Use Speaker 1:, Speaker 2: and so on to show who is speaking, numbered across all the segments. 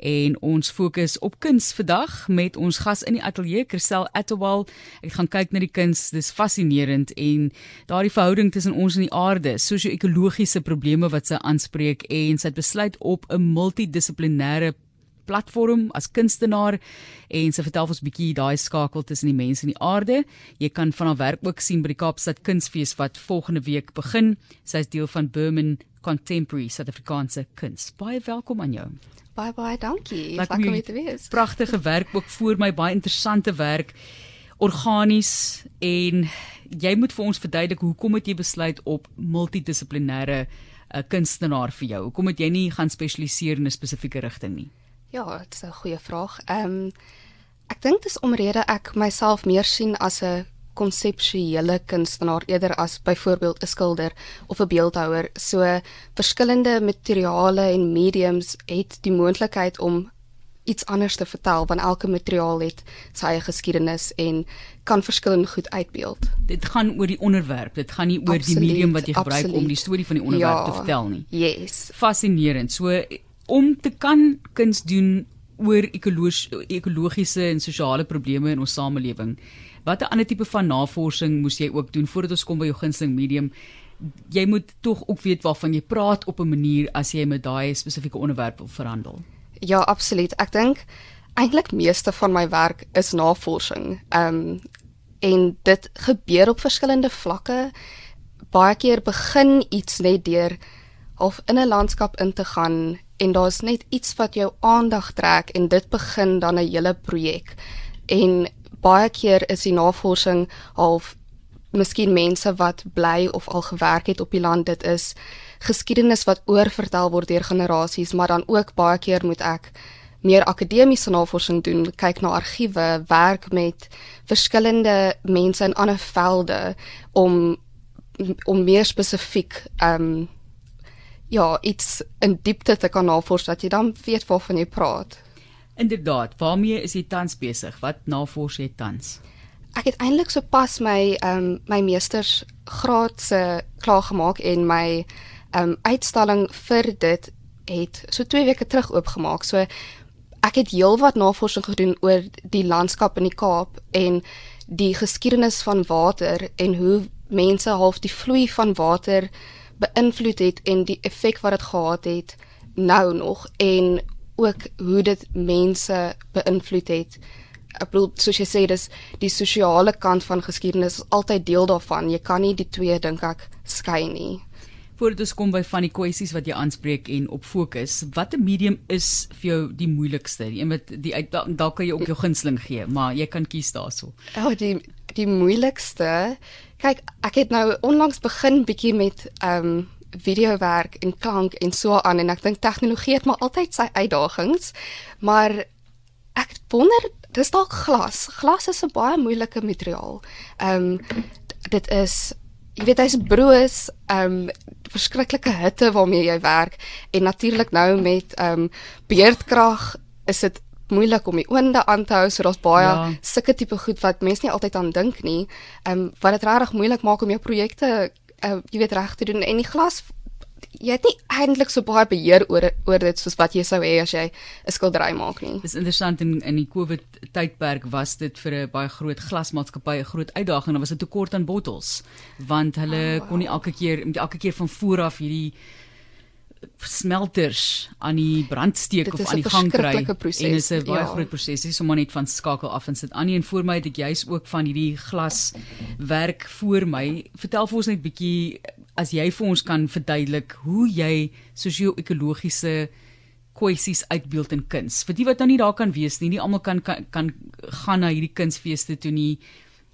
Speaker 1: en ons fokus op kuns vandag met ons gas in die ateljee Christel Atwal. Ek gaan kyk na die kuns, dis fascinerend en daardie verhouding tussen ons en die aarde, sosio-ekologiese probleme wat sy aanspreek en sy het besluit op 'n multidissiplinêre platform as kunstenaar en sy vertel ons 'n bietjie daai skakel tussen die mense en die aarde. Jy kan van haar werk ook sien by die Kaapstad Kunsfees wat volgende week begin. Sy is deel van Burman Contemporary Suid-Afrikaanse Kuns. Baie welkom aan jou.
Speaker 2: Baie baie dankie. Lekker om hier te wees.
Speaker 1: Pragtige werk ook voor my, baie interessante werk. Organies en jy moet vir ons verduidelik hoekom het jy besluit op multidissiplinêre 'n uh, eh, kunstenaar vir jou? Hoekom het jy nie gaan spesialiseer in 'n spesifieke rigting nie?
Speaker 2: Ja, dit is 'n goeie vraag. Ehm um, ek dink dit is omrede ek myself meer sien as 'n konseptuele kunstenaar eerder as byvoorbeeld 'n skilder of 'n beeldhouer. So verskillende materiale en mediums het die moontlikheid om iets anders te vertel want elke materiaal het sy eie geskiedenis en kan verskillend goed uitbeeld.
Speaker 1: Dit gaan oor die onderwerp. Dit gaan nie oor absoluut, die medium wat jy gebruik absoluut. om die storie van die onderwerp ja, te vertel nie.
Speaker 2: Yes.
Speaker 1: Fascinerend. So om te kan kuns doen oor ekologiese en sosiale probleme in ons samelewing. Watter ander tipe van navorsing moes jy ook doen voordat ons kom by jou gunsteling medium? Jy moet tog ook weet waarvan jy praat op 'n manier as jy met daai spesifieke onderwerp wil verhandel.
Speaker 2: Ja, absoluut. Ek dink eintlik meeste van my werk is navorsing. Ehm um, en dit gebeur op verskillende vlakke. Baie keer begin iets net deur of in 'n landskap in te gaan en daar's net iets wat jou aandag trek en dit begin dan 'n hele projek. En baie keer is die navorsing half miskien mense wat bly of al gewerk het op die land dit is geskiedenis wat oorvertel word deur generasies maar dan ook baie keer moet ek meer akademiese navorsing doen kyk na argiewe werk met verskillende mense in ander velde om om meer spesifiek ehm um, ja iets in diepte te kan navors dat jy dan weet waarvan jy praat
Speaker 1: Inderdaad, waarmee is jy tans besig? Wat navors jy tans?
Speaker 2: Ek het eintlik sopas my ehm um, my meesters graad se klaar gemaak en my ehm um, uitstalling vir dit het so 2 weke terug oopgemaak. So ek het heelwat navorsing gedoen oor die landskap in die Kaap en die geskiedenis van water en hoe mense half die vloei van water beïnvloed het en die effek wat dit gehad het nou nog en ook hoe dit mense beïnvloed het. Ek bedoel soos jy sê dis die sosiale kant van geskiedenis is altyd deel daarvan. Jy kan nie die twee dink ek skei nie.
Speaker 1: Voordat ons kom by van die kwessies wat jy aanspreek en op fokus, watter medium is vir jou die moeilikste? Een wat die dalk kan jy ook jou gunsteling gee, maar jy kan kies daarso.
Speaker 2: Ja, oh, die die moeilikste. Kyk, ek het nou onlangs begin bietjie met ehm um, videowerk en klank en so aan en ek dink tegnologie het maar altyd sy uitdagings. Maar ek wonder, dis dalk glas. Glas is 'n baie moeilike materiaal. Ehm um, dit is jy weet hy's broos, ehm um, verskriklike hitte waarmee jy werk en natuurlik nou met ehm um, beerdkrag is dit moeilik om die oonde aan te hou so daar's baie ja. sulke tipe goed wat mense nie altyd aan dink nie. Ehm um, wat dit regtig moeilik maak om jou projekte uh, jy weet reg te doen en die glas jy het nie eintlik so baie beheer oor oor dit soos wat jy sou hê as jy 'n skildery maak nie.
Speaker 1: Dis interessant in in die Covid tydperk was dit vir 'n baie groot glasmaatskappy 'n groot uitdaging. Daar was 'n tekort aan bottels want hulle oh, wow. kon nie elke keer elke keer van voor af hierdie smelters aan die brandsteek of aan die gang kry en dit is 'n baie ja. groot proses. Dis om net van skakel af en sit aan. Nie en voor my het ek juis ook van hierdie glas werk voor my. Vertel vir ons net bietjie as jy vir ons kan verduidelik hoe jy sosio-ekologiese kwessies uitbeeld in kuns. Vir die wat nou nie daar kan wees nie nie almal kan, kan kan gaan na hierdie kunsfeeste toe nie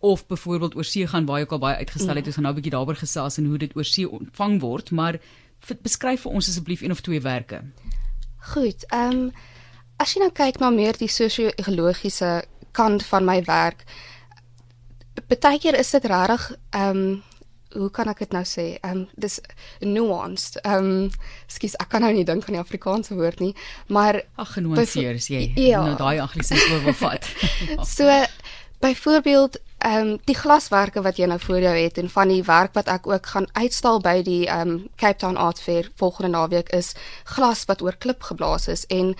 Speaker 1: of byvoorbeeld oor see gaan waar jy ook al baie uitgestel het mm. ons gaan nou 'n bietjie daaroor gesels en hoe dit oor see ontvang word maar beskryf vir ons asseblief een of twee werke.
Speaker 2: Goed. Ehm um, as jy nou kyk na meer die sosio-ekologiese kant van my werk, baie keer is dit regtig ehm um, hoe kan ek dit nou sê? Ehm um, dis nuanced. Ehm um, skus, ek kan nou nie dink aan die Afrikaanse woord nie, maar
Speaker 1: ag genuanceer as jy ja. nou daai anglisisme wil vat.
Speaker 2: so byvoorbeeld ehm um, die glaswerke wat jy nou voor jou het en van die werk wat ek ook gaan uitstal by die ehm um, Cape Town Art Fair volgende naweek is glas wat oor klip geblaas is en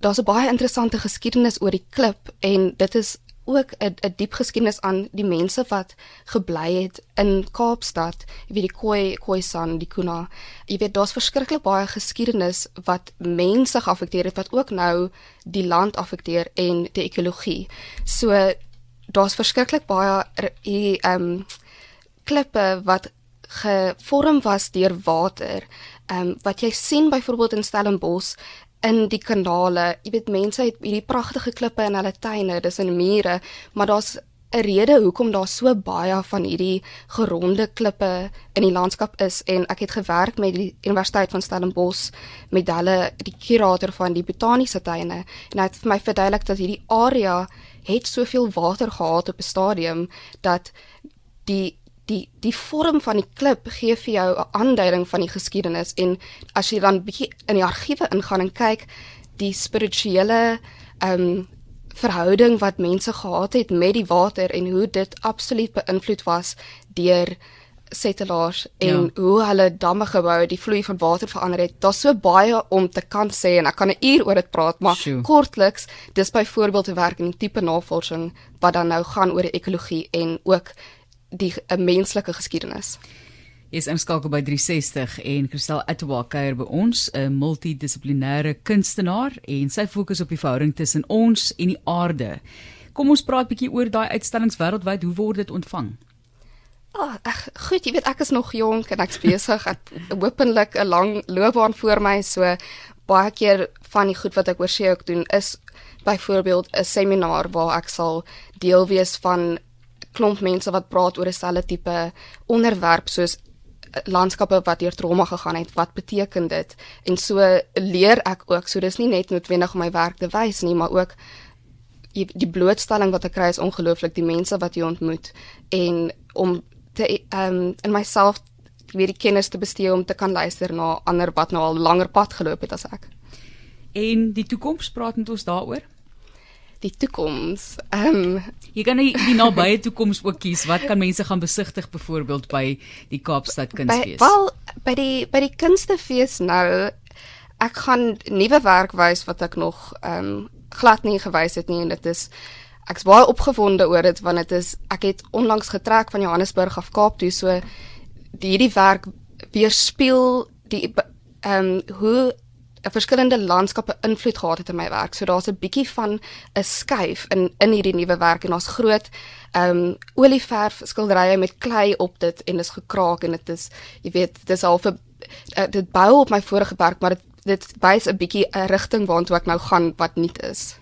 Speaker 2: daar's 'n baie interessante geskiedenis oor die klip en dit is ook 'n 'n diep geskiedenis aan die mense wat gebly het in Kaapstad, jy weet die Khoi Khoisan, die Kuna. Jy weet daar's verskriklik baie geskiedenis wat mense geaffekteer het wat ook nou die land affekteer en die ekologie. So daar's verskriklik baie hier ehm um, klippe wat gevorm was deur water. Ehm um, wat jy sien byvoorbeeld in Stellenbosch in die kanale. Jy weet mense het hierdie pragtige klippe in hulle tuine, dis in mure, maar daar's 'n rede hoekom daar so baie van hierdie geronde klippe in die landskap is en ek het gewerk met die Universiteit van Stellenbosch met hulle die kurator van die botaniese tuine en hy het vir my verduidelik dat hierdie area het soveel water gehad op 'n stadium dat die die die vorm van die klip gee vir jou 'n aanduiding van die geskiedenis en as jy dan bietjie in die argiewe ingaan en kyk die spirituele ehm um, verhouding wat mense gehad het met die water en hoe dit absoluut beïnvloed was deur settlers en ja. hoe hulle damme gebou het, die vloei van water verander het. Daar's so baie om te kan sê en ek kan 'n uur oor dit praat, maar Sjoe. kortliks, dis byvoorbeeld te werk in die tipe navorsing wat dan nou gaan oor die ekologie en ook die 'n menslike geskiedenis.
Speaker 1: Is inskakel by 360 en Christel Atwa kuier by ons, 'n multidissiplinêre kunstenaar en sy fokus op die verhouding tussen ons en die aarde. Kom ons praat bietjie oor daai uitstallings wêreldwyd, hoe word dit ontvang?
Speaker 2: Ah, oh, goed, jy weet ek is nog jonk en ek's besig. Ek hopelik 'n lang loopbaan voor my, so baie keer van die goed wat ek oor see ook doen is byvoorbeeld 'n seminar waar ek sal deel wees van klomp mense wat praat oor 'n selfe tipe onderwerp soos landskappe wat deur trauma gegaan het, wat beteken dit? En so leer ek ook, so dis nie net noodwendig om my werk te wys nie, maar ook die blootstelling wat ek kry is ongelooflik, die mense wat jy ontmoet en om te ehm um, in myself weer die kennis te bestee om te kan luister na ander wat nou al langer pad geloop het as ek.
Speaker 1: En die toekoms praat met ons daaroor?
Speaker 2: Die toekoms. Ehm um,
Speaker 1: jy kan nie die nabye toekoms ook kies. Wat kan mense gaan besigtig byvoorbeeld by die Kaapstad Kunsfees?
Speaker 2: Wel, by die by die Kunstefees nou ek gaan nuwe werk wys wat ek nog ehm um, glad nie gewys het nie en dit is ek's baie opgewonde oor dit want dit is ek het onlangs getrek van Johannesburg af Kaap toe so die hierdie werk weerspieël die ehm um, hoe verskillende landskappe invloed gehad het in my werk. So daar's 'n bietjie van 'n skuif in in hierdie nuwe werk en ons groot ehm um, olieverf skilderye met klei op dit en dit is gekraak en dit is jy weet dit is half 'n uh, dit bou op my vorige werk maar dit dit wys 'n bietjie 'n rigting waartoe ek nou gaan wat nuut is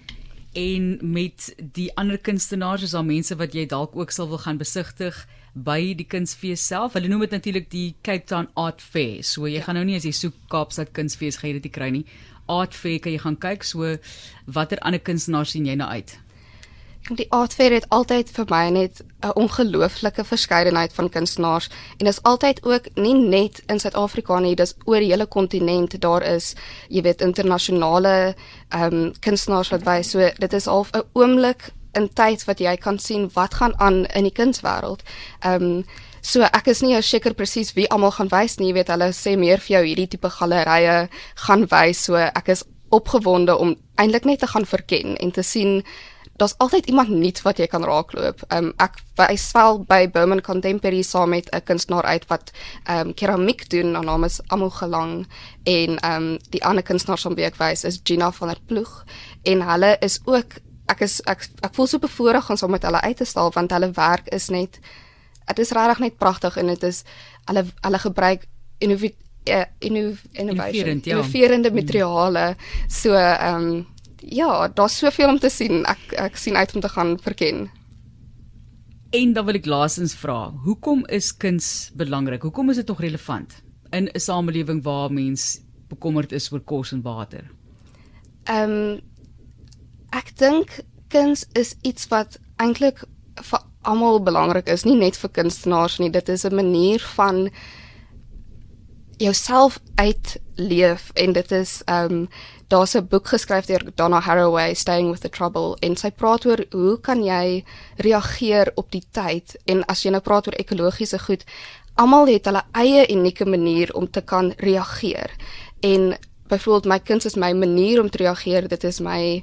Speaker 1: en met die ander kunstenaars is daar mense wat jy dalk ook sal wil gaan besigtig by die kunsfees self. Hulle noem dit natuurlik die Cape Town Art Fair. So jy ja. gaan nou nie as jy soek Kaapstad Kunsfees gaan jy dit kry nie. Art Fair kan jy gaan kyk. So watter ander kunstenaars sien jy nou uit?
Speaker 2: Die Art Fair het altyd vir my net 'n ongelooflike verskeidenheid van kunstenaars en dit is altyd ook nie net in Suid-Afrika nie, dis oor die hele kontinent. Daar is, jy weet, internasionale ehm um, kunstenaars wat wys. So dit is al 'n oomblik in tyd wat jy kan sien wat gaan aan in die kunswêreld. Ehm um, so ek is nie seker presies wie almal gaan wys nie, jy weet hulle sê meer vir jou hierdie tipe gallerye gaan wys. So ek is opgewonde om eintlik net te gaan verken en te sien daar's altyd iemand nuut wat jy kan raakloop. Ehm um, ek wys wel by Bowman Contemporary saam met 'n kunstenaar uit wat ehm um, keramiek doen. Haar naam is Amo Gelang en ehm um, die ander kunstenaar wat ek wys is Gina van der Ploeg en hulle is ook ek is ek ek voel so bevoorreg om saam met hulle uit te stal want hulle werk is net dit is regtig net pragtig en dit is hulle hulle gebruik innovative uh, innovation ja. innoverende mm. materiale. So ehm um, ja daar's soveel om te sien. Ek ek sien uit om te gaan verken.
Speaker 1: En dan wil ek laasens vra hoekom is kuns belangrik? Hoekom is dit nog relevant in 'n samelewing waar mens bekommerd is oor kos en water?
Speaker 2: Ehm um, ek dink kuns is iets wat eintlik vir almal belangrik is, nie net vir kunstenaars nie. Dit is 'n manier van jouself uitleef en dit is ehm um, daar's 'n boek geskryf deur Donna Haraway Staying with the Trouble en sy praat oor hoe kan jy reageer op die tyd en as jy nou praat oor ekologiese goed almal het hulle eie unieke manier om te kan reageer en byvoorbeeld my kuns is my manier om te reageer, dit is my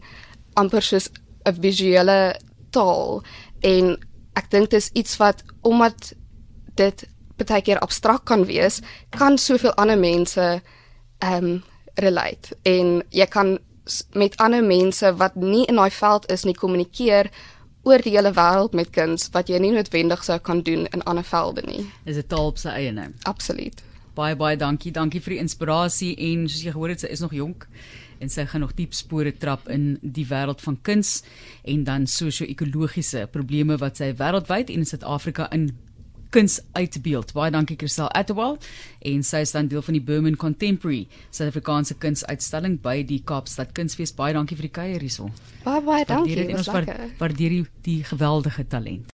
Speaker 2: amper soos 'n visuele taal en ek dink dit is iets wat omdat dit baie keer abstrakt kan wees, kan soveel ander mense ehm um, relate en jy kan met ander mense wat nie in daai veld is nie kommunikeer oor die hele wêreld met kuns wat jy nie noodwendig sou kan doen in ander velde nie.
Speaker 1: Is 'n taal op sy eie nou.
Speaker 2: Absoluut.
Speaker 1: Baie baie dankie. Dankie vir die inspirasie en soos jy gehoor het, sy is nog jonk en sy gaan nog diep spore trap in die wêreld van kuns en dan sosio-ekologiese probleme wat sy wêreldwyd en in Suid-Afrika in kuns uitbeeld. Baie dankie Christel Atwell en sy is dan deel van die Burman Contemporary Suid-Afrikaanse kunsuitstalling by die Kaapstad Kunsfees. Baie dankie vir die kuier hierso.
Speaker 2: Baie baie dankie. Waardeer
Speaker 1: die, die geweldige talent.